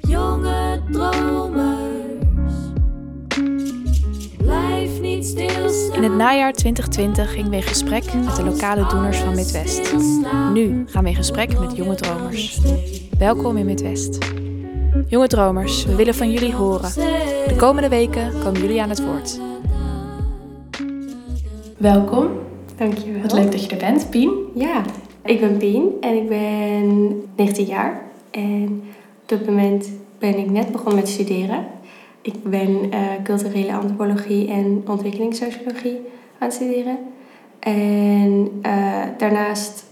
Jonge dromers, blijf niet stilstaan. In het najaar 2020 gingen we in gesprek met de lokale doeners van Midwest. Nu gaan we in gesprek met jonge dromers. Welkom in Midwest. Jonge dromers, we willen van jullie horen. De komende weken komen jullie aan het woord. Welkom. Dankjewel. Wat leuk dat je er bent, Pien. Ja, ik ben Pien en ik ben 19 jaar. En dit moment ben ik net begonnen met studeren. Ik ben eh, culturele antropologie en ontwikkelingssociologie aan het studeren. En eh, daarnaast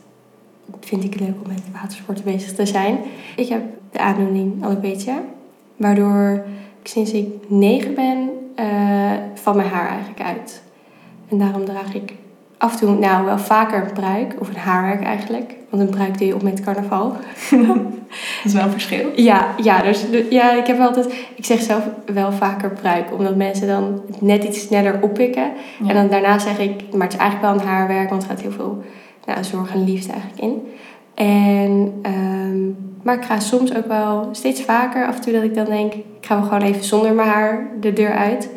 vind ik het leuk om met watersporten bezig te zijn. Ik heb de aandoening alopecia, waardoor ik sinds ik negen ben eh, van mijn haar eigenlijk uit. En daarom draag ik af en toe, nou wel vaker een pruik, of een haarwerk eigenlijk. Want een pruik doe je op met carnaval. Dat is wel een verschil. Ja, ja, dus, ja, ik heb altijd, ik zeg zelf wel vaker pruik, omdat mensen dan het net iets sneller oppikken. Ja. En dan daarna zeg ik, maar het is eigenlijk wel een haarwerk, want het gaat heel veel nou, zorg en liefde eigenlijk in. En, ehm, maar ik ga soms ook wel steeds vaker af en toe dat ik dan denk, ik ga wel gewoon even zonder mijn haar de deur uit.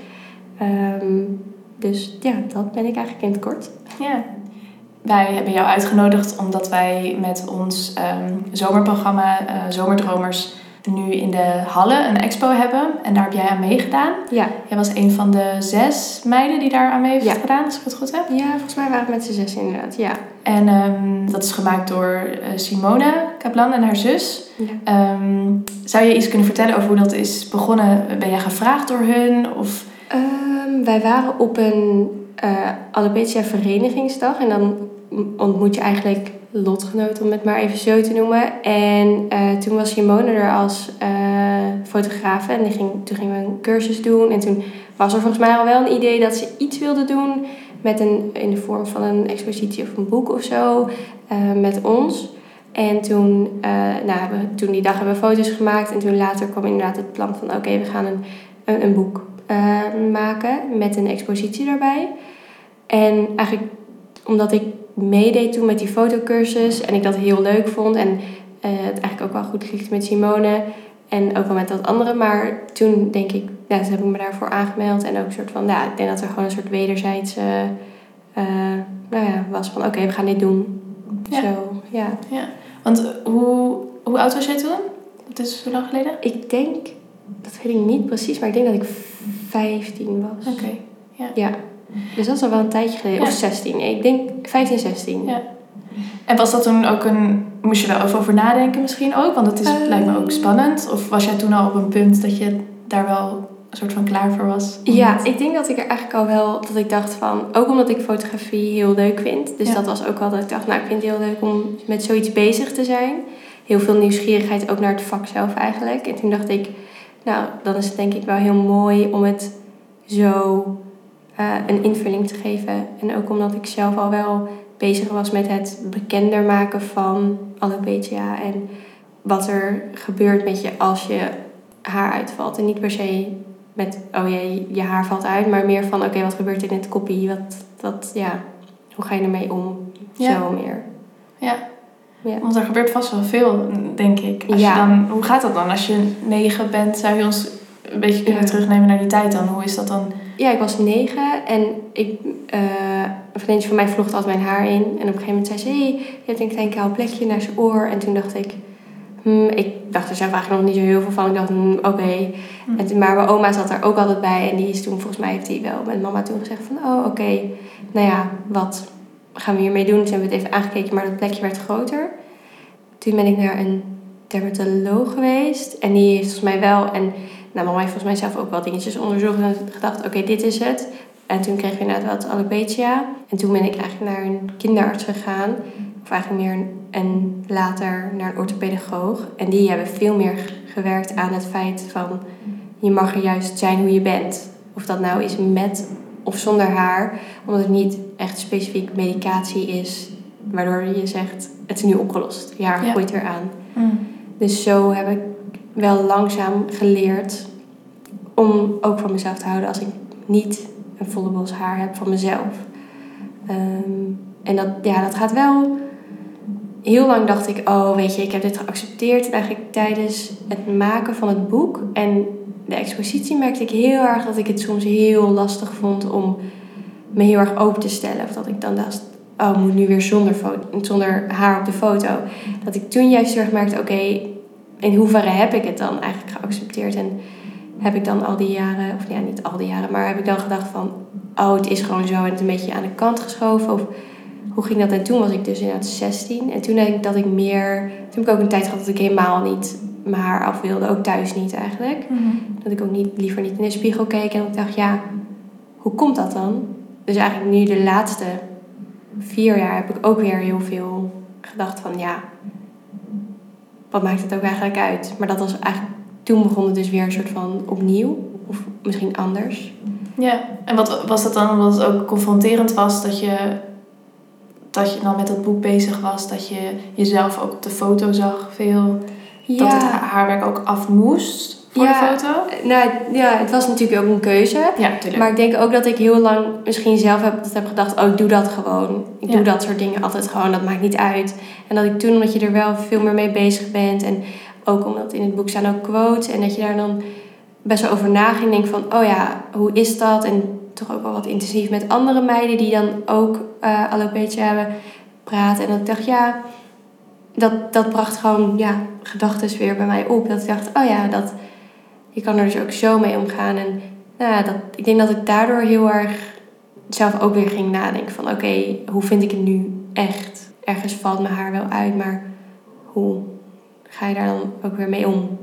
Ehm, dus ja, dat ben ik eigenlijk in het kort. Ja. Wij hebben jou uitgenodigd omdat wij met ons ehm, zomerprogramma eh, Zomerdromers nu in de Halle een expo hebben. En daar heb jij aan meegedaan. Ja, Jij was een van de zes meiden die daar aan mee heeft Ja. gedaan, als ik het goed heb. ja volgens mij waren we met z'n zes inderdaad, ja. En ehm, dat is gemaakt door eh, Simone Kaplan en haar zus. ja. Ehm, zou je iets kunnen vertellen over hoe dat is begonnen? Ben jij gevraagd door hun? Of... Ehm, wij waren op een eh alopecia verenigingsdag en dan ontmoet je eigenlijk lotgenoten, om het maar even zo te noemen. En eh, toen was Simone er als eh fotograaf en die ging, toen gingen we een cursus doen. En toen was er volgens mij al wel een idee dat ze iets wilde doen met een, in de vorm van een expositie of een boek of zo met ons. En toen, nou, we, toen die dag hebben we foto's gemaakt en toen later kwam inderdaad het plan van oké, we gaan een, een, een boek eh, maken met een expositie daarbij. En eigenlijk omdat ik meedeed toen met die fotocursus en ik dat heel leuk vond en eh, het eigenlijk ook wel goed klikte met Simone en ook wel met dat andere. Maar toen denk ik, ja, toen heb ik me daarvoor aangemeld en ook een soort van, ja, ik denk dat er gewoon een soort wederzijds, eh, nou ja, was van oké, we gaan dit doen. Ja. Zo, ja. Ja. Want hoe, hoe oud was jij toen? Dat is hoe lang geleden? Ik denk, dat weet ik niet precies, maar ik denk dat ik 15 was. Oké. Ja. Dus dat is al wel een tijdje geleden. Ja. Of 16. Ik denk 15, 16. Ja. En was dat toen ook een... Moest je daar over nadenken misschien ook? Want het is, Eh. lijkt me ook spannend. Of was jij toen al op een punt dat je daar wel een soort van klaar voor was? Ja, ik denk dat ik er eigenlijk al wel, dat ik dacht van, ook omdat ik fotografie heel leuk vind. Dus Ja. dat was ook wel dat ik dacht, nou ik vind het heel leuk om met zoiets bezig te zijn. Heel veel nieuwsgierigheid ook naar het vak zelf eigenlijk. En toen dacht ik, nou dan is het denk ik wel heel mooi om het zo eh, een invulling te geven. En ook omdat ik zelf al wel bezig was met het bekender maken van alopecia. En wat er gebeurt met je als je haar uitvalt. En niet per se met, oh jee, je haar valt uit, maar meer van, oké, wat gebeurt er in het koppie? Wat, wat, ja, hoe ga je ermee om? Ja. Zo meer. Ja. Ja. Want er gebeurt vast wel veel, denk ik. Als Ja. je dan, hoe gaat dat dan? Als je negen bent, zou je ons een beetje kunnen Ja. terugnemen naar die tijd dan? Hoe is dat dan? Ja, ik was negen en ik, eh, een vriendje van mij vlocht altijd mijn haar in. En op een gegeven moment zei ze, hey, je hebt een klein kaal plekje naar zijn oor. En toen dacht ik, hmm, ik dacht er zelf eigenlijk nog niet zo heel veel van. Ik dacht, hmm, oké. Hm. Toen- Maar mijn oma zat daar ook altijd bij. En die is toen, volgens mij heeft hij wel met mama toen gezegd van... Oh, oké, nou ja, wat gaan we hiermee doen? Toen hebben we het even aangekeken, maar dat plekje werd groter. Toen ben ik naar een dermatoloog geweest. En die heeft volgens mij wel... En nou, mama heeft volgens mij zelf ook wel dingetjes onderzocht. En gedacht, oké, dit is het. En toen kreeg ik inderdaad wat alopecia. En toen ben ik eigenlijk naar een kinderarts gegaan. Of eigenlijk meer een, en later naar een orthopedagoog. En die hebben veel meer gewerkt aan het feit van... Je mag er juist zijn hoe je bent. Of dat nou is met of zonder haar. Omdat het niet echt specifiek medicatie is. Waardoor je zegt, het is nu opgelost. Je haar Ja. groeit eraan. Hm. Dus zo heb ik wel langzaam geleerd om ook van mezelf te houden als ik niet een volle bos haar heb van mezelf. Ehm, en dat, ja, dat gaat wel. heel lang dacht ik, oh weet je, ik heb dit geaccepteerd eigenlijk tijdens het maken van het boek. En de expositie merkte ik heel erg dat ik het soms heel lastig vond om me heel erg open te stellen. Of dat ik dan dacht, oh, ik moet nu weer zonder, zonder haar op de foto. Dat ik toen juist heel merkte, oké, in hoeverre heb ik het dan eigenlijk geaccepteerd? En heb ik dan al die jaren, of ja, niet al die jaren, maar heb ik dan gedacht van, oh, het is gewoon zo en het een beetje aan de kant geschoven? Of hoe ging dat? En toen was ik dus inderdaad 16. En toen denk ik dat ik meer, toen heb ik ook een tijd gehad dat ik helemaal niet mijn haar af wilde, ook thuis niet eigenlijk. Dat ik ook niet, liever niet in de spiegel keek en ik dacht, ja, hoe komt dat dan? Dus eigenlijk nu de laatste vier jaar heb ik ook weer heel veel gedacht van, ja, wat maakt het ook eigenlijk uit? Maar dat was eigenlijk, toen begon het dus weer een soort van opnieuw, of misschien anders. Ja, en wat was dat dan omdat het ook confronterend was dat je, dat je dan met dat boek bezig was, dat je jezelf ook op de foto zag veel, dat het haarwerk ook af moest voor Ja. de foto? Nou ja, het was natuurlijk ook een keuze. Ja, natuurlijk. Maar ik denk ook dat ik heel lang misschien zelf heb, dat heb gedacht, oh, ik doe dat gewoon. Ik Ja. doe dat soort dingen altijd gewoon, dat maakt niet uit. En dat ik toen, omdat je er wel veel meer mee bezig bent. En ook omdat in het boek staan ook quotes. En dat je daar dan best wel over na ging. Denk van, oh ja, hoe is dat? En toch ook wel wat intensief met andere meiden die dan ook eh alopecia hebben praten. En dat ik dacht, ja, dat, dat bracht gewoon ja, gedachten weer bij mij op. Dat ik dacht, oh ja, dat, je kan er dus ook zo mee omgaan. En nou ja, dat, ik denk dat ik daardoor heel erg zelf ook weer ging nadenken van... Oké, hoe vind ik het nu echt? Ergens valt mijn haar wel uit, maar hoe ga je daar dan ook weer mee om?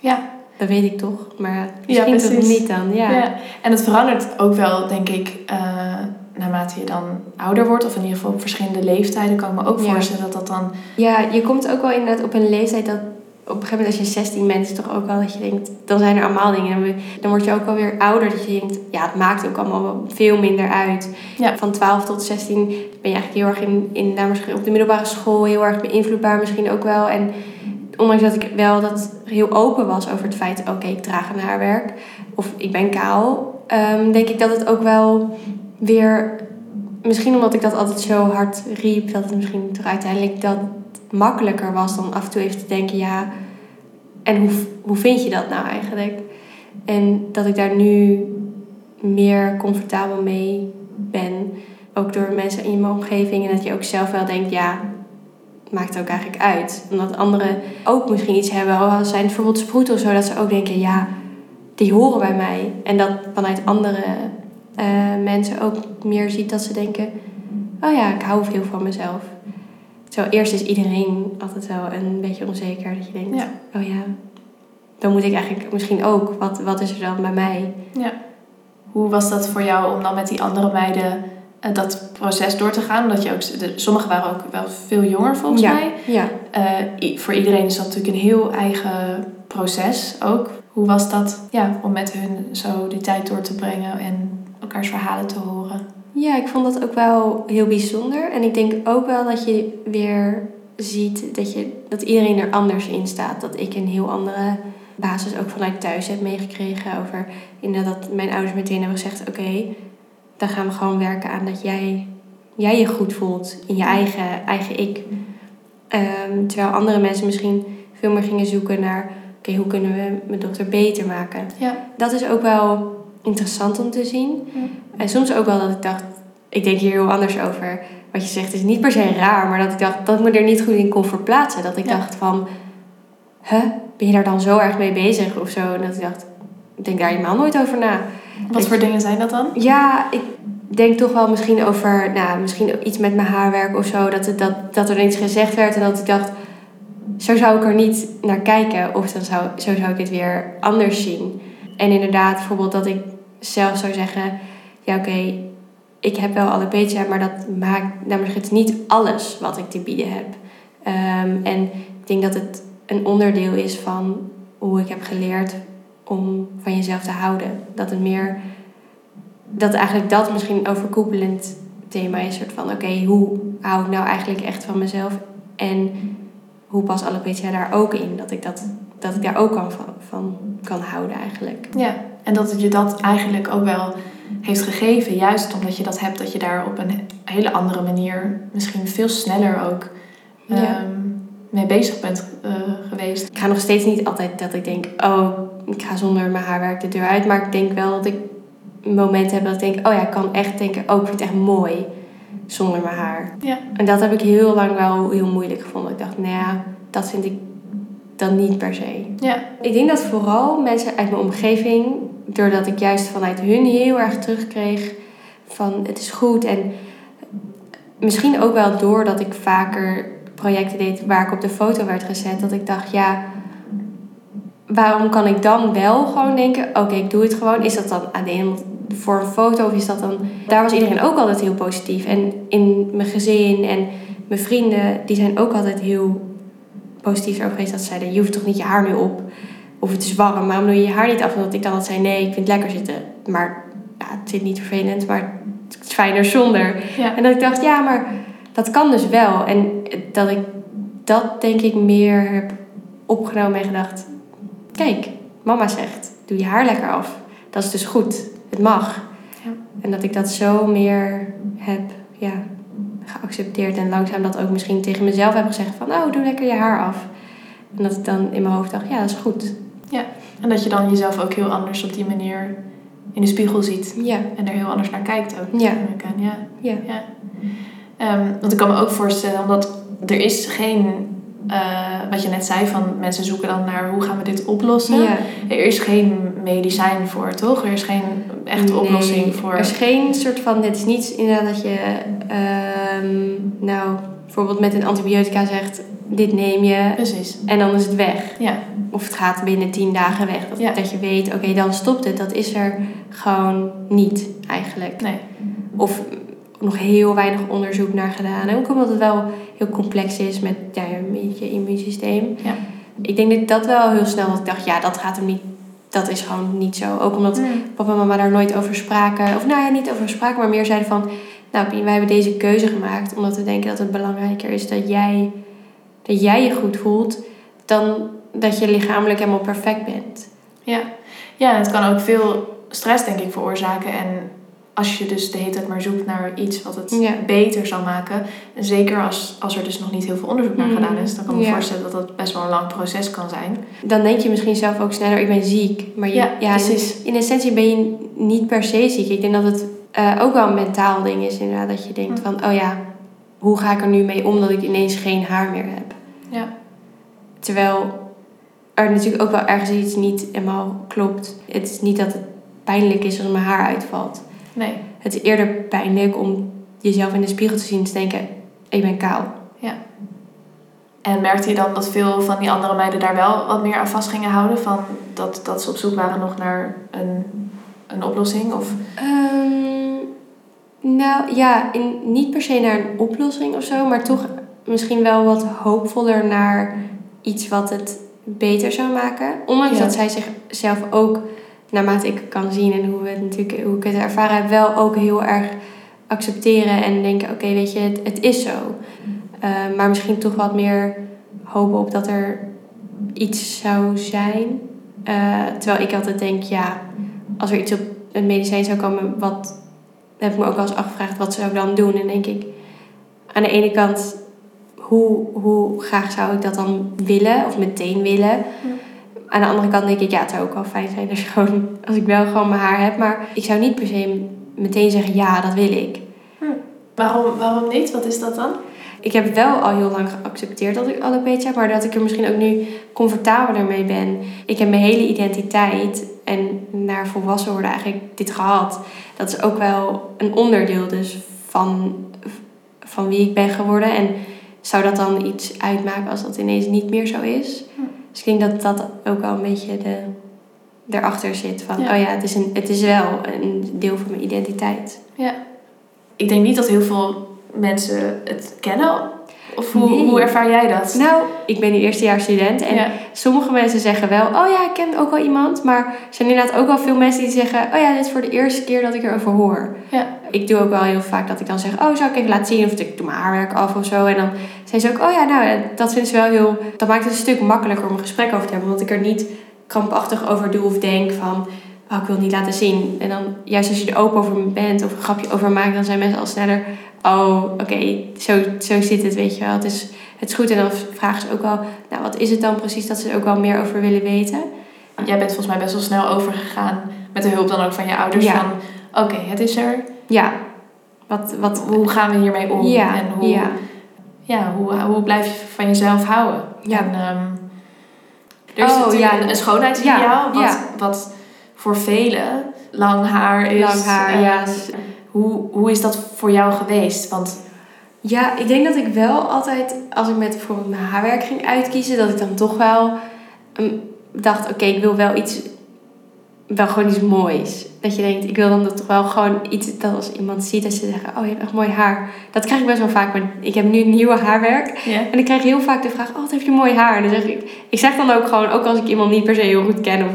Ja. Dat weet ik toch, maar misschien toch precies. niet dan. Ja. Ja. En het verandert ook wel, denk ik, eh, naarmate je dan ouder wordt, of in ieder geval op verschillende leeftijden, kan ik me ook Ja. voorstellen dat dat dan. Ja, je komt ook wel inderdaad op een leeftijd dat... Op een gegeven moment als je 16 bent, is toch ook wel dat je denkt... Dan zijn er allemaal dingen. Dan, word je ook alweer ouder. Dat je denkt, ja, het maakt ook allemaal wel veel minder uit. Ja. Van 12 tot 16 ben je eigenlijk heel erg in, in nou, misschien op de middelbare school... heel erg beïnvloedbaar misschien ook wel. En ondanks dat ik wel dat heel open was over het feit... Oké, ik draag een haarwerk. Of ik ben kaal. ehm, denk ik dat het ook wel weer... Misschien omdat ik dat altijd zo hard riep... dat het misschien toch uiteindelijk dat makkelijker was dan af en toe even te denken, ja, en hoe, hoe vind je dat nou eigenlijk? En dat ik daar nu meer comfortabel mee ben, ook door mensen in mijn omgeving, en dat je ook zelf wel denkt, ja, maakt ook eigenlijk uit. Omdat anderen ook misschien iets hebben, al zijn bijvoorbeeld sproeten of zo, dat ze ook denken, ja, die horen bij mij. En dat vanuit andere eh, mensen ook meer ziet dat ze denken, oh ja, ik hou veel van mezelf. Terwijl eerst is iedereen altijd wel een beetje onzeker. Dat je denkt, Ja. oh ja, dan moet ik eigenlijk misschien ook. Wat, wat is er dan bij mij? Ja. Hoe was dat voor jou om dan met die andere meiden eh, dat proces door te gaan? Omdat je ook, sommigen waren ook wel veel jonger volgens ja, mij. Ja. Eh, voor iedereen is dat natuurlijk een heel eigen proces ook. Hoe was dat ja, om met hun zo die tijd door te brengen en elkaars verhalen te horen? ja, ik vond dat ook wel heel bijzonder. En ik denk ook wel dat je weer ziet dat, je, dat iedereen er anders in staat. Dat ik een heel andere basis ook vanuit thuis heb meegekregen. Over inderdaad dat mijn ouders meteen hebben gezegd... oké, dan gaan we gewoon werken aan dat jij, jij je goed voelt in je eigen, eigen ik. Ehm, terwijl andere mensen misschien veel meer gingen zoeken naar... oké, hoe kunnen we mijn dochter beter maken? Ja. Dat is ook wel interessant om te zien. En soms ook wel dat ik dacht... Ik denk hier heel anders over. Wat je zegt is niet per se raar. Maar dat ik dacht dat ik me er niet goed in kon verplaatsen. Dat ik Ja. dacht van... Huh? Ben je daar dan zo erg mee bezig of zo? En dat ik dacht... Ik denk daar helemaal nooit over na. Wat voor dingen zijn dat dan? Ja, ik denk toch wel misschien over, nou, misschien iets met mijn haarwerk of zo. Dat, het, dat, dat er iets gezegd werd en dat ik dacht, zo zou ik er niet naar kijken. Of dan zou, zo zou ik het weer anders zien. En inderdaad, bijvoorbeeld dat ik zelf zou zeggen, ja oké, ik heb wel alopecia, maar dat maakt, namelijk het niet alles wat ik te bieden heb. Ehm, en ik denk dat het een onderdeel is van hoe ik heb geleerd om van jezelf te houden. Dat het meer dat eigenlijk dat misschien een overkoepelend thema is. Soort van, oké, hoe hou ik nou eigenlijk echt van mezelf? En hoe past alopecia daar ook in? Dat ik, dat, dat ik daar ook kan van, van kan houden eigenlijk. Ja, en dat het je dat eigenlijk ook wel heeft gegeven. Juist omdat je dat hebt, dat je daar op een hele andere manier, misschien veel sneller ook, Ja. ehm, mee bezig bent eh, geweest. Ik ga nog steeds niet altijd dat ik denk, oh, ik ga zonder mijn haarwerk de deur uit. Maar ik denk wel dat ik momenten heb dat ik denk, oh ja, ik kan echt denken, oh, ik vind het echt mooi zonder mijn haar. Ja. En dat heb ik heel lang wel heel moeilijk gevonden. Ik dacht, nou ja, dat vind ik dan niet per se. Ja. Ik denk dat vooral mensen uit mijn omgeving, doordat ik juist vanuit hun heel erg terugkreeg van het is goed. En misschien ook wel doordat ik vaker projecten deed waar ik op de foto werd gezet, dat ik dacht, ja, waarom kan ik dan wel gewoon denken, oké, ik doe het gewoon. Is dat dan ene voor een foto of is dat dan... Daar was iedereen ook altijd heel positief. En in mijn gezin en mijn vrienden, die zijn ook altijd heel positief over geweest. Dat ze zeiden, je hoeft toch niet je haar nu op. Of het is warm, waarom doe je je haar niet af? En dat ik dan altijd zei, nee, ik vind het lekker zitten. Maar ja, het zit niet vervelend, maar het is fijner zonder. Ja. En dat ik dacht, ja, maar dat kan dus wel. En dat ik dat denk ik meer heb opgenomen en gedacht... Kijk, mama zegt, doe je haar lekker af. Dat is dus goed. Het mag. Ja. En dat ik dat zo meer heb ja, geaccepteerd. En langzaam dat ook misschien tegen mezelf heb gezegd van... Oh, doe lekker je haar af. En dat ik dan in mijn hoofd dacht, ja, dat is goed. En dat je dan jezelf ook heel anders op die manier in de spiegel ziet. Ja, En er heel anders naar kijkt ook. Ja. Ja. ja. Ja. Ehm, want ik kan me ook voorstellen, omdat er is geen, eh, wat je net zei, van mensen zoeken dan naar hoe gaan we dit oplossen. ja. Er is geen medicijn voor, toch? Er is geen echte Nee, oplossing voor. Er is geen soort van, het is niet inderdaad dat je, ehm, nou, bijvoorbeeld met een antibiotica zegt, dit neem je Precies. en dan is het weg. Ja. Of het gaat binnen tien dagen weg. Dat, Ja. dat je weet, oké, dan stopt het. Dat is er gewoon niet eigenlijk. Nee. Of nog heel weinig onderzoek naar gedaan. Ook omdat het wel heel complex is met ja, je- immuunsysteem. Ja. Ik denk dat dat wel heel snel dat ik dacht, ja, dat gaat hem niet. Dat is gewoon niet zo. Ook omdat Mm. papa en mama daar nooit over spraken. Of nou ja, niet over spraken, maar meer zeiden van... Nou, Pien, wij hebben deze keuze gemaakt omdat we denken dat het belangrijker is dat jij, dat jij je goed voelt... dan dat je lichamelijk helemaal perfect bent. Ja. ja, het kan ook veel stress, denk ik, veroorzaken. En als je dus de hele tijd maar zoekt naar iets wat het Ja. beter zal maken. En zeker als, als er dus nog niet heel veel onderzoek naar Mm. gedaan is, dan kan ik me Ja. voorstellen dat dat best wel een lang proces kan zijn. Dan denk je misschien zelf ook sneller, ik ben ziek. Maar je, Ja, in, precies. in essentie ben je niet per se ziek. Ik denk dat het eh, ook wel een mentaal ding is inderdaad. Dat je denkt Mm. van, oh ja, hoe ga ik er nu mee om dat ik ineens geen haar meer heb? Ja. Terwijl er natuurlijk ook wel ergens iets niet helemaal klopt. Het is niet dat het pijnlijk is als mijn haar uitvalt. Nee. Het is eerder pijnlijk om jezelf in de spiegel te zien en te denken, ik ben kaal. En merkte je dan dat veel van die andere meiden daar wel wat meer aan vast gingen houden? Van dat, dat ze op zoek waren nog naar een, een oplossing? Of, Ehm, nou ja, in, niet per se naar een oplossing of zo, maar toch misschien wel wat hoopvoller naar iets wat het beter zou maken. Ondanks Ja. dat zij zichzelf ook, naarmate ik kan zien en hoe, we het natuurlijk, hoe ik het ervaren heb, wel ook heel erg accepteren en denken: oké, weet je, het, het is zo. Eh, maar misschien toch wat meer hopen op dat er iets zou zijn. Eh, terwijl ik altijd denk, ja, als er iets op een medicijn zou komen, wat heb ik me ook wel eens afgevraagd, wat zou ik dan doen? En denk ik, aan de ene kant, hoe, hoe graag zou ik dat dan willen of meteen willen? Aan de andere kant denk ik, ja, het zou ook wel fijn zijn als, je gewoon, als ik wel gewoon mijn haar heb. Maar ik zou niet per se meteen zeggen, ja, dat wil ik. waarom, waarom niet? Wat is dat dan? Ik heb wel al heel lang geaccepteerd dat ik alopecia heb, maar dat ik er misschien ook nu comfortabeler mee ben. Ik heb mijn hele identiteit en naar volwassen worden eigenlijk dit gehad. Dat is ook wel een onderdeel dus van, van wie ik ben geworden. En zou dat dan iets uitmaken als dat ineens niet meer zo is? Hm. Dus ik denk dat dat ook wel een beetje de, erachter zit. Van, Ja. oh ja, het is, een, het is wel een deel van mijn identiteit. Ja. Ik denk niet dat heel veel mensen het kennen. Of hoe, Nee. hoe ervaar jij dat? Nou, ik ben nu eerstejaars student en ja. Sommige mensen zeggen wel, oh ja, ik ken ook wel iemand. Maar er zijn inderdaad ook wel veel mensen die zeggen, oh ja, dit is voor de eerste keer dat ik erover hoor. Ja. Ik doe ook wel heel vaak dat ik dan zeg, oh, zou ik even laten zien? Of ik doe mijn haarwerk af of zo. En dan zijn ze ook, oh ja, nou, dat vinden ze wel heel... Dat maakt het een stuk makkelijker om een gesprek over te hebben. Want ik er niet krampachtig over doe of denk van, oh, ik wil het niet laten zien. En dan, juist als je er open over bent of een grapje over maakt, dan zijn mensen al sneller, oh, oké, zo, zo zit het, weet je wel. Het is, het is goed. En dan vragen ze ook wel, nou wat is het dan precies dat ze er ook wel meer over willen weten. Jij bent volgens mij best wel snel overgegaan met de hulp dan ook van je ouders. Ja. Van oké, het is er. Ja, wat, wat, Hoe gaan we hiermee om? ja, en hoe, ja, ja, hoe, hoe blijf je van jezelf houden? Ja. En, ehm, er is Oh, natuurlijk ja. een, schoonheidsideaal Ja, wat, wat voor velen lang haar is. lang haar, ja. Hoe, hoe is dat voor jou geweest? Want Ja, ik denk dat ik wel altijd, als ik met bijvoorbeeld mijn haarwerk ging uitkiezen, dat ik dan toch wel ehm, dacht, oké, ik wil wel iets, wel gewoon iets moois. Dat je denkt, ik wil dan toch wel gewoon iets, dat als iemand ziet, dat ze zeggen, oh, je hebt echt mooi haar. Dat krijg ik best wel vaak, maar ik heb nu nieuwe haarwerk. En ik krijg heel vaak de vraag, oh, wat heb je mooi haar? En dan zeg ik, ik zeg dan ook gewoon, ook als ik iemand niet per se heel goed ken of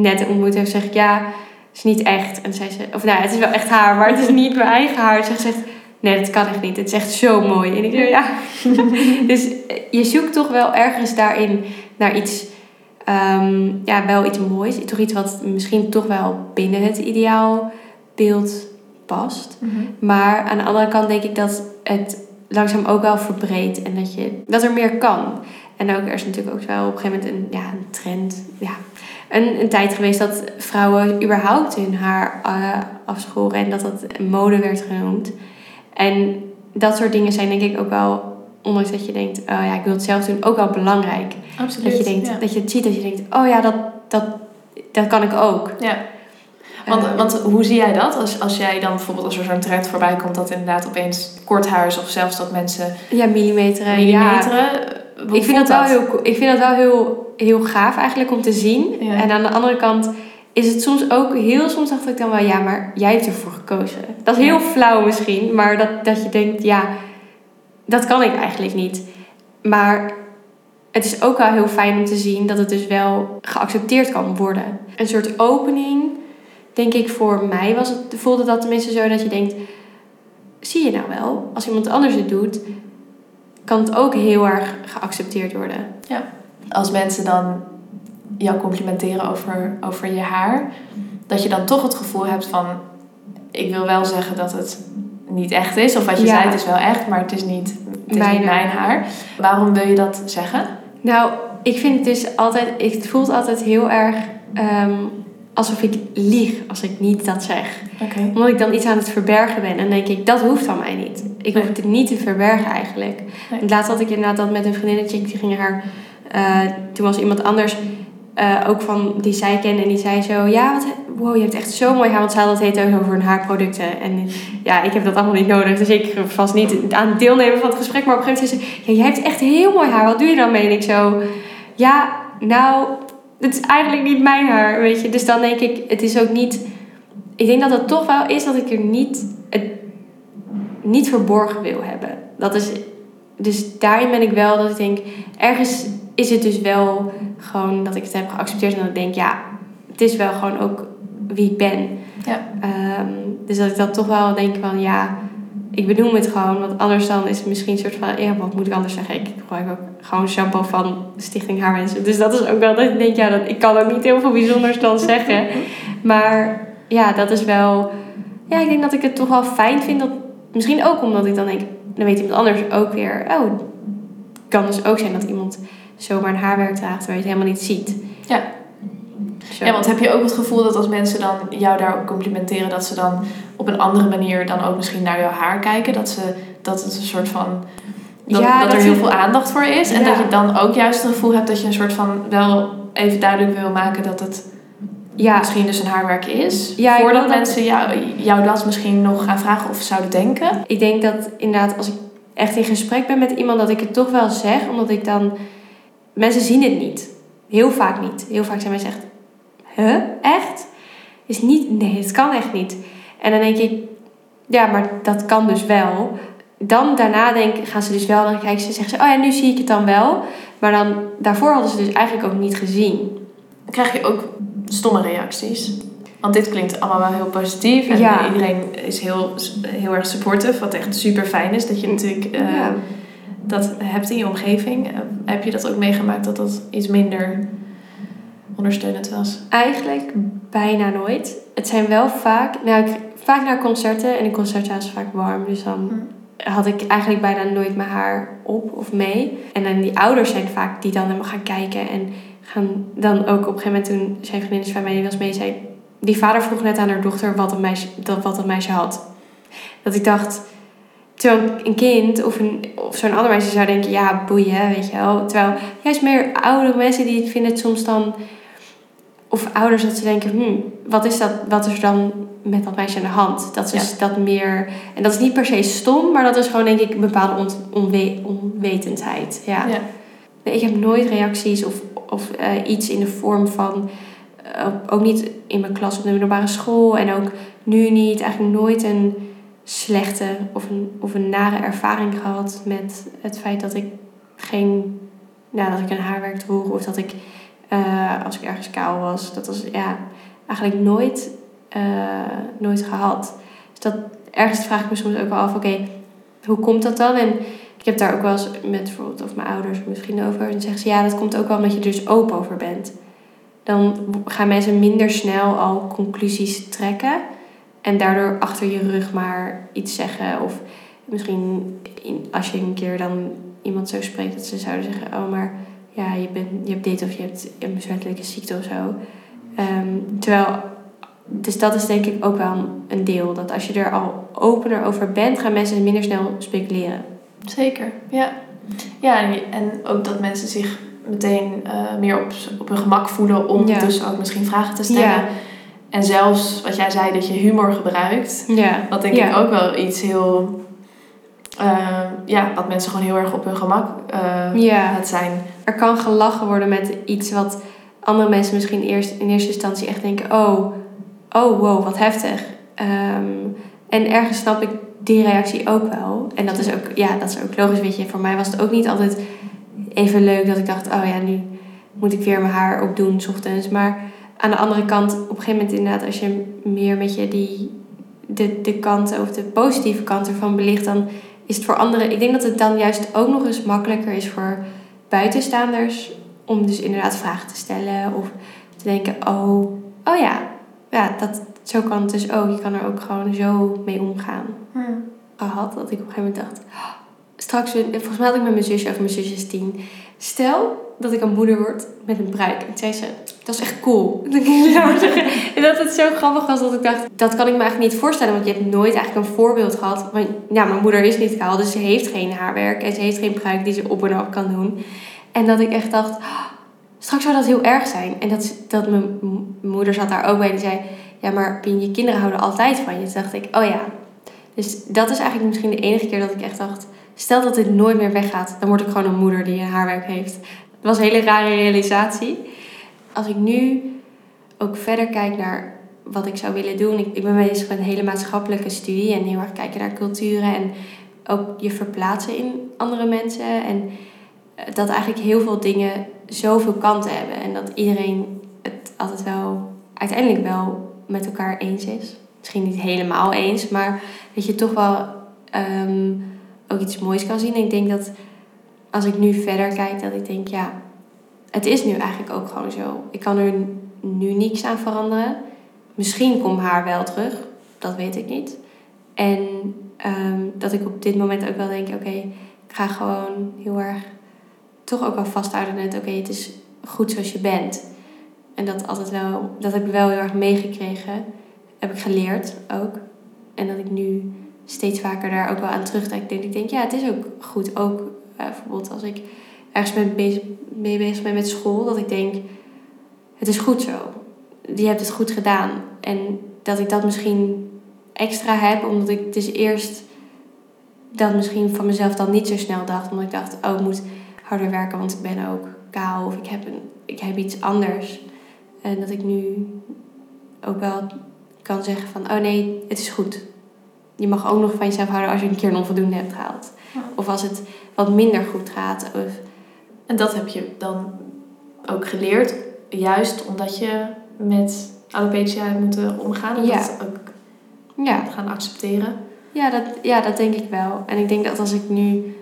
net ontmoet heb, zeg ik, ja, het is niet echt. En dan zei ze, of nou, het is wel echt haar, maar het is niet mijn eigen haar. Ze zegt, nee, dat kan echt niet. Het is echt zo mooi. En ik zeg, ja. dus eh, je zoekt toch wel ergens daarin naar iets, ehm, ja, wel iets moois. Toch iets wat misschien toch wel binnen het ideaalbeeld past. Mhm. Maar aan de andere kant denk ik dat het langzaam ook wel verbreedt en dat, je, dat er meer kan. En ook, er is natuurlijk ook wel op een gegeven moment een, ja, een trend. Ja, een, een tijd geweest dat vrouwen überhaupt hun haar eh, afschoren en dat dat mode werd genoemd. En dat soort dingen zijn denk ik ook wel, ondanks dat je denkt, oh ja, ik wil het zelf doen, ook wel belangrijk. Absoluut. Dat je, denkt, ja. dat je het ziet, dat je denkt, oh ja, dat, dat, dat kan ik ook. Ja. Want, Eh, want hoe zie jij dat? Als, als jij dan bijvoorbeeld als er zo'n trend voorbij komt dat inderdaad opeens kort haar is of zelfs dat mensen ja, millimeteren. Ja. millimeteren. Hoe Ik vind dat wel heel, ik vind dat wel heel, heel gaaf eigenlijk om te zien. Ja. En aan de andere kant is het soms ook heel soms dacht ik dan wel, ja, maar jij hebt ervoor gekozen. Dat is heel Ja. flauw misschien, maar dat, dat je denkt, ja, dat kan ik eigenlijk niet. Maar het is ook wel heel fijn om te zien dat het dus wel geaccepteerd kan worden. Een soort opening, denk ik, voor mij was het, voelde dat tenminste zo dat je denkt, zie je nou wel, als iemand anders het doet, kan het ook heel erg geaccepteerd worden. Als mensen dan jou complimenteren over, over je haar, dat je dan toch het gevoel hebt van: ik wil wel zeggen dat het niet echt is, of wat je Ja. zei, het is wel echt, maar het is niet, het is Mijn niet mijn haar. Waarom wil je dat zeggen? Nou, ik vind het dus altijd, het voelt altijd heel erg ehm, alsof ik lieg als ik niet dat zeg. Omdat ik dan iets aan het verbergen ben. En denk ik, dat hoeft van mij niet. Ik hoef het niet te verbergen eigenlijk. Nee. Want Laatst had ik inderdaad dat met een vriendinnetje, die ging haar... eh, toen was iemand anders eh, ook van, die zij kende en die zei zo... Ja, wat, wow, je hebt echt zo mooi haar. Want ze had het heet ook over hun haarproducten. En ja, ik heb dat allemaal niet nodig. Dus ik was niet aan het deelnemen van het gesprek. Maar op een gegeven moment zei ze... Ja, jij hebt echt heel mooi haar. Wat doe je dan mee? En ik zo... Ja, nou, het is eigenlijk niet mijn haar, weet je. Dus dan denk ik, het is ook niet... Ik denk dat het toch wel is dat ik er niet... Het niet verborgen wil hebben. Dat is... Dus daarin ben ik wel dat ik denk... Ergens is het dus wel gewoon dat ik het heb geaccepteerd. En dat ik denk, ja, het is wel gewoon ook wie ik ben. Ja. Ehm, dus dat ik dat toch wel denk van, ja... Ik benoem het gewoon, want anders dan is het misschien een soort van... Ja, wat moet ik anders zeggen? Ik gebruik ook gewoon shampoo van Stichting Haarmensen. Dus dat is ook wel dat ik denk, ja, dat, ik kan ook niet heel veel bijzonders dan zeggen. Maar ja, dat is wel... Ja, ik denk dat ik het toch wel fijn vind. Dat, misschien ook omdat ik dan denk, dan weet iemand anders ook weer... Oh, het kan dus ook zijn dat iemand zomaar een haarwerk draagt terwijl je het helemaal niet ziet. Ja. Zo. Ja, want heb je ook het gevoel dat als mensen dan jou daarop complimenteren, dat ze dan op een andere manier dan ook misschien naar jouw haar kijken? Dat, ze, dat het een soort van. Dat, Ja, dat, dat er heel veel aandacht voor is. En Ja. dat je dan ook juist het gevoel hebt dat je een soort van wel even duidelijk wil maken dat het ja, misschien dus een haarwerk is. Ja, voordat mensen jou, jou dat misschien nog gaan vragen of zouden denken. ik denk dat inderdaad als ik echt in gesprek ben met iemand, dat ik het toch wel zeg. Omdat ik dan... Mensen zien het niet. Heel vaak niet. Heel vaak zijn mensen echt... Huh? Echt? Is niet... Nee, het kan echt niet. En dan denk ik... Ja, maar dat kan dus wel. Dan daarna denk, gaan ze dus wel... Dan kijken ze zeggen ze... Oh ja, nu zie ik het dan wel. Maar dan... Daarvoor hadden ze dus eigenlijk ook niet gezien. Dan krijg je ook stomme reacties. Want dit klinkt allemaal wel heel positief. En Ja. iedereen is heel, heel erg supportive. Wat echt super fijn is. Dat je natuurlijk eh, Ja. Dat hebt in je omgeving. Eh, heb je dat ook meegemaakt dat dat iets minder ondersteunend was? Eigenlijk bijna nooit. Het zijn wel vaak, nou, ik, vaak naar concerten en in concertzaal is het vaak warm, dus dan Hm. had ik eigenlijk bijna nooit mijn haar op of mee. En dan die ouders zijn vaak die dan helemaal gaan kijken. En gaan dan ook op een gegeven moment toen zijn vriendin van mij die was mee zei... Die vader vroeg net aan haar dochter wat een meisje, dat, wat een meisje had. Dat ik dacht... Terwijl een kind of, een, of zo'n ander meisje zou denken... Ja, boeien, weet je wel. Terwijl juist meer oudere mensen die vinden het soms dan... Of ouders dat ze denken... Hmm, wat, is dat, wat is er dan met dat meisje aan de hand? Dat is dat meer... En dat is niet per se stom... Maar dat is gewoon denk ik een bepaalde ont, onwe, onwetendheid. Ja. Ja. Nee, Ik heb nooit reacties of, of eh, iets in de vorm van... eh, ook niet in mijn klas op de middelbare school. En ook nu niet. Eigenlijk nooit een slechte of een, of een nare ervaring gehad met het feit dat ik geen, nou, dat ik een haarwerk droeg of dat ik, eh, als ik ergens kaal was, dat was ja, eigenlijk nooit, eh, nooit gehad. Dus dat, ergens vraag ik me soms ook wel af, oké, hoe komt dat dan? En ik heb daar ook wel eens met bijvoorbeeld of mijn ouders of mijn vrienden over, en zeggen ze ja, dat komt ook wel omdat je er dus open over bent. Dan gaan mensen minder snel al conclusies trekken. En daardoor achter je rug maar iets zeggen. Of misschien in, als je een keer dan iemand zo spreekt dat ze zouden zeggen: Oh, maar ja, je, bent, je hebt dit of je hebt een besmettelijke ziekte of zo. Ehm, terwijl, dus dat is denk ik ook wel een- deel. Dat als je er al opener over bent, gaan mensen minder snel speculeren. Zeker, ja. Ja, en, ook dat mensen zich meteen eh, meer op, op hun gemak voelen om Ja. dus ook misschien vragen te stellen. Ja. En zelfs wat jij zei, dat je humor gebruikt. Ja. Dat denk Ja. ik ook wel iets heel... eh, ja, wat mensen gewoon heel erg op hun gemak eh Ja. het zijn. Er kan gelachen worden met iets wat andere mensen misschien eerst in eerste instantie echt denken: oh, oh wow, wat heftig. Ehm, en ergens snap ik die reactie ook wel. En dat is ook, ja, dat is ook logisch. Weet je, voor mij was het ook niet altijd even leuk dat ik dacht: oh ja, nu moet ik weer mijn haar opdoen, 's ochtends. Maar aan de andere kant, op een gegeven moment inderdaad, als je meer met je die, de, de kanten of de positieve kant ervan belicht, dan is het voor anderen. Ik denk dat het dan juist ook nog eens makkelijker is voor buitenstaanders om dus inderdaad vragen te stellen of te denken: oh, oh ja, ja dat, zo kan het dus ook. Je kan er ook gewoon zo mee omgaan. Gehad dat ik op een gegeven moment dacht: "Oh, straks, volgens mij had ik met mijn zusje over mijn zusje is tien. Stel dat ik een moeder word met een bruik. En zei ze: dat is echt cool. En dat het zo grappig was dat ik dacht: dat kan ik me eigenlijk niet voorstellen, want je hebt nooit eigenlijk een voorbeeld gehad. Want ja, mijn moeder is niet kaal, dus ze heeft geen haarwerk en ze heeft geen bruik die ze op en af kan doen. En dat ik echt dacht, "Oh, straks zou dat heel erg zijn. En dat, dat mijn moeder zat daar ook bij. Die zei, ja maar je kinderen houden altijd van je. Toen dacht ik, oh ja. Dus dat is eigenlijk misschien de enige keer dat ik echt dacht... Stel dat dit nooit meer weggaat, dan word ik gewoon een moeder die haarwerk heeft. Dat was een hele rare realisatie. Als ik nu ook verder kijk naar wat ik zou willen doen. Ik, ik ben bezig met een hele maatschappelijke studie en heel erg kijken naar culturen. En ook je verplaatsen in andere mensen. En eh, dat eigenlijk heel veel dingen zoveel kanten hebben. En dat iedereen het altijd wel, uiteindelijk wel met elkaar eens is. Misschien niet helemaal eens, maar dat je toch wel ehm, ook iets moois kan zien. En ik denk dat als ik nu verder kijk, dat ik denk, ja, het is nu eigenlijk ook gewoon zo. Ik kan er nu niks aan veranderen. Misschien komt haar wel terug, dat weet ik niet. En ehm, dat ik op dit moment ook wel denk, oké, ik ga gewoon heel erg toch ook wel vasthouden net, oké, het is goed zoals je bent. En dat altijd wel, dat heb ik wel heel erg meegekregen. Heb ik geleerd ook. En dat ik nu steeds vaker daar ook wel aan terugdenk. Ik denk, ik denk ja, het is ook goed. Ook eh, bijvoorbeeld als ik ergens mee bezig, mee bezig ben met school, dat ik denk, het is goed zo. Je hebt het goed gedaan. En dat ik dat misschien extra heb, omdat ik dus eerst dat misschien van mezelf dan niet zo snel dacht. Omdat ik dacht, oh, ik moet harder werken, want ik ben ook kaal of ik heb, een, ik heb iets anders. En dat ik nu ook wel kan zeggen van, oh nee, het is goed. Je mag ook nog van jezelf houden als je een keer een onvoldoende hebt gehaald. Ja. Of als het wat minder goed gaat. Of, En dat heb je dan ook geleerd, juist omdat je met alopecia hebt moeten omgaan en Ja. dat ook ja, gaan accepteren. ja, dat, ja, dat denk ik wel. En ik denk dat als ik nu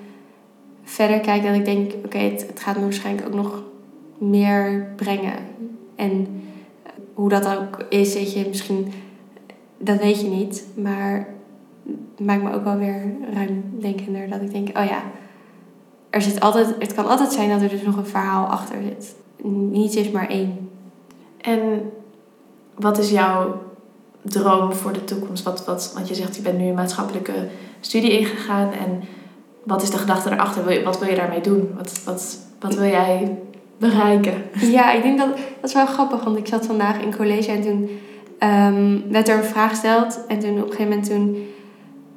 verder kijk, dat ik denk, oké, het, het gaat me waarschijnlijk ook nog meer brengen. En hoe dat ook is, weet je, misschien, dat weet je niet. Maar maakt me ook wel weer ruimdenkender. Dat ik denk, oh ja, er zit altijd, het kan altijd zijn dat er dus nog een verhaal achter zit. Niets is maar één. En wat is jouw droom voor de toekomst? Wat, wat, want je zegt, je bent nu een maatschappelijke studie ingegaan. En wat is de gedachte erachter? Wat wil je daarmee doen? Wat, wat, wat wil jij bereiken? Ja, ik denk dat dat is wel grappig, want ik zat vandaag in college en toen ehm, werd er een vraag gesteld. En toen op een gegeven moment toen.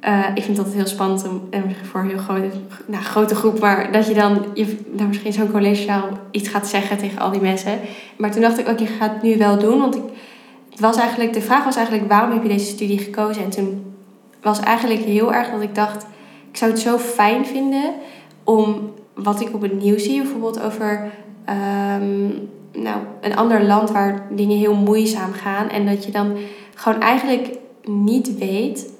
Eh, ik vind altijd heel spannend om eh, voor een heel grote, nou, grote groep, maar dat je dan je, nou, misschien zo'n collegezaal iets gaat zeggen tegen al die mensen. Maar toen dacht ik, oké, ik ga het nu wel doen. Want ik, het was eigenlijk, de vraag was eigenlijk, waarom heb je deze studie gekozen? En toen was eigenlijk heel erg dat ik dacht, ik zou het zo fijn vinden om wat ik op het nieuws zie, bijvoorbeeld over ehm, nou, een ander land waar dingen heel moeizaam gaan. En dat je dan gewoon eigenlijk niet weet.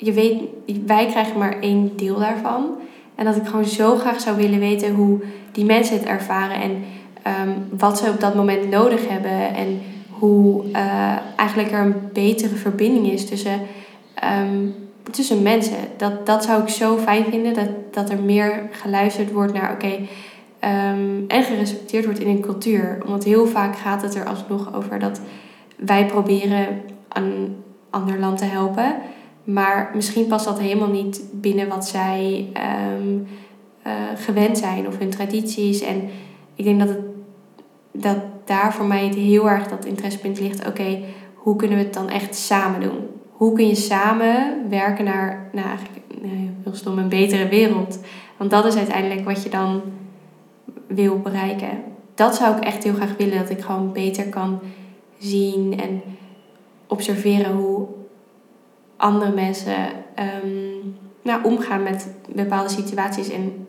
Je weet, wij krijgen maar één deel daarvan. En dat ik gewoon zo graag zou willen weten hoe die mensen het ervaren. En ehm, wat ze op dat moment nodig hebben. En hoe eh, eigenlijk er een betere verbinding is tussen, ehm, tussen mensen. Dat, dat zou ik zo fijn vinden. Dat, dat er meer geluisterd wordt naar oké. Ehm, en gerespecteerd wordt in een cultuur. Want heel vaak gaat het er alsnog over dat wij proberen een ander land te helpen. Maar misschien past dat helemaal niet binnen wat zij ehm, eh, gewend zijn of hun tradities. En ik denk dat, het, dat daar voor mij het heel erg dat interessepunt ligt. Oké, hoe kunnen we het dan echt samen doen? Hoe kun je samen werken naar, naar eigenlijk, nee, heel stom, een betere wereld? Want dat is uiteindelijk wat je dan wil bereiken. Dat zou ik echt heel graag willen. Dat ik gewoon beter kan zien en observeren hoe andere mensen ehm, nou, omgaan met bepaalde situaties en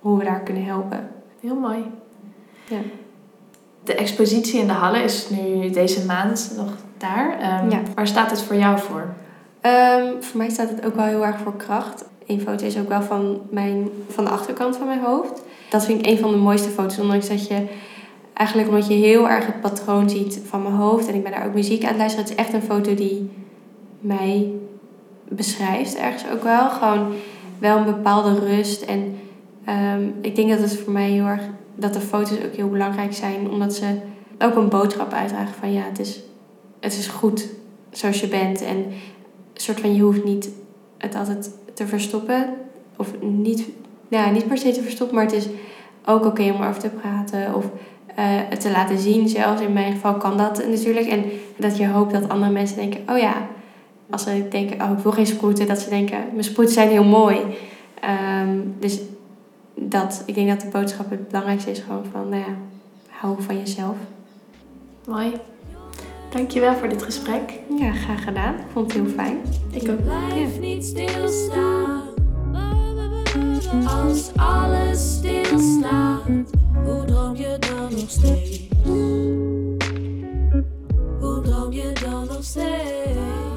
hoe we daar kunnen helpen. Heel mooi. Ja. De expositie in de Halle is nu deze maand nog daar. Ehm, Ja. Waar staat het voor jou voor? Ehm, voor mij staat het ook wel heel erg voor kracht. Eén foto is ook wel van, mijn, van de achterkant van mijn hoofd. Dat vind ik een van de mooiste foto's. Ondanks dat je eigenlijk omdat je heel erg het patroon ziet van mijn hoofd. En ik ben daar ook muziek aan het luisteren. Het is echt een foto die mij beschrijft ergens ook wel. Gewoon wel een bepaalde rust. En ehm, ik denk dat het voor mij heel erg... Dat de foto's ook heel belangrijk zijn. Omdat ze ook een boodschap uitdragen van ja, het is, het is goed zoals je bent. En een soort van je hoeft niet het altijd te verstoppen. Of niet, ja, niet per se te verstoppen, maar het is ook oké om erover te praten. Of eh, het te laten zien zelfs. In mijn geval kan dat natuurlijk. En dat je hoopt dat andere mensen denken, oh ja, als ze denken, oh ik wil geen sproeten, dat ze denken, mijn sproeten zijn heel mooi. Ehm, dus dat, ik denk dat de boodschap het belangrijkste is gewoon van, nou ja, hou van jezelf. Mooi. Dankjewel voor dit gesprek. Ja, graag gedaan. Ik vond het heel fijn. Ik ook. Blijf niet stilstaan. Als alles stilstaat, hoe droom je dan nog steeds? Hoe droom je dan nog steeds?